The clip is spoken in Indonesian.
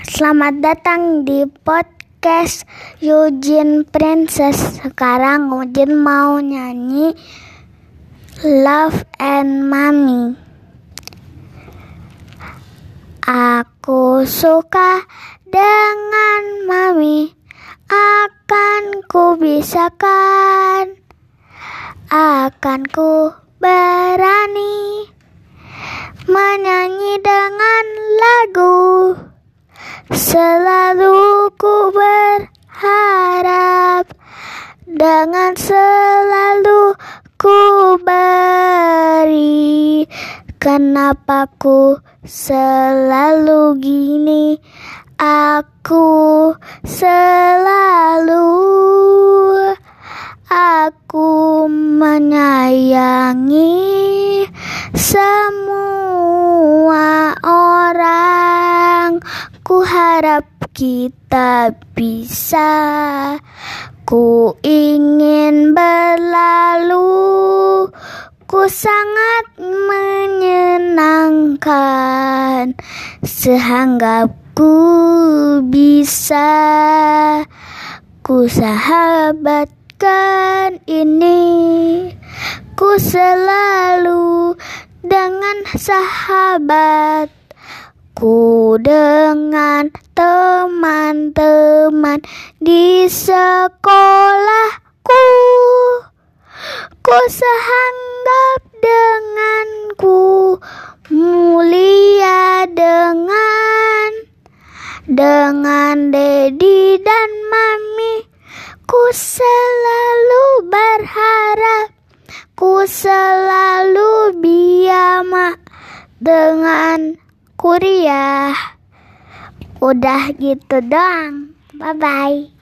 Selamat datang di podcast Eugene Princess. Sekarang Eugene mau nyanyi Love and Mommy. Aku suka dengan Mami. Akan ku bisakan. Akan ku berani Selalu ku berharap dengan selalu ku beri. Kenapa ku selalu gini? Aku selalu aku menyayangi semua Ku harap kita bisa. Ku ingin berlalu. Ku sangat menyenangkan. Sehanggapku bisa. Ku sahabatkan ini. Ku selalu dengan sahabat. Ku dengan teman-teman di sekolahku. Ku sehanggap denganku, mulia dengan dengan Dedi dan Mami. Ku selalu berharap, ku selalu biama dengan kuliah. Udah gitu doang. Bye bye.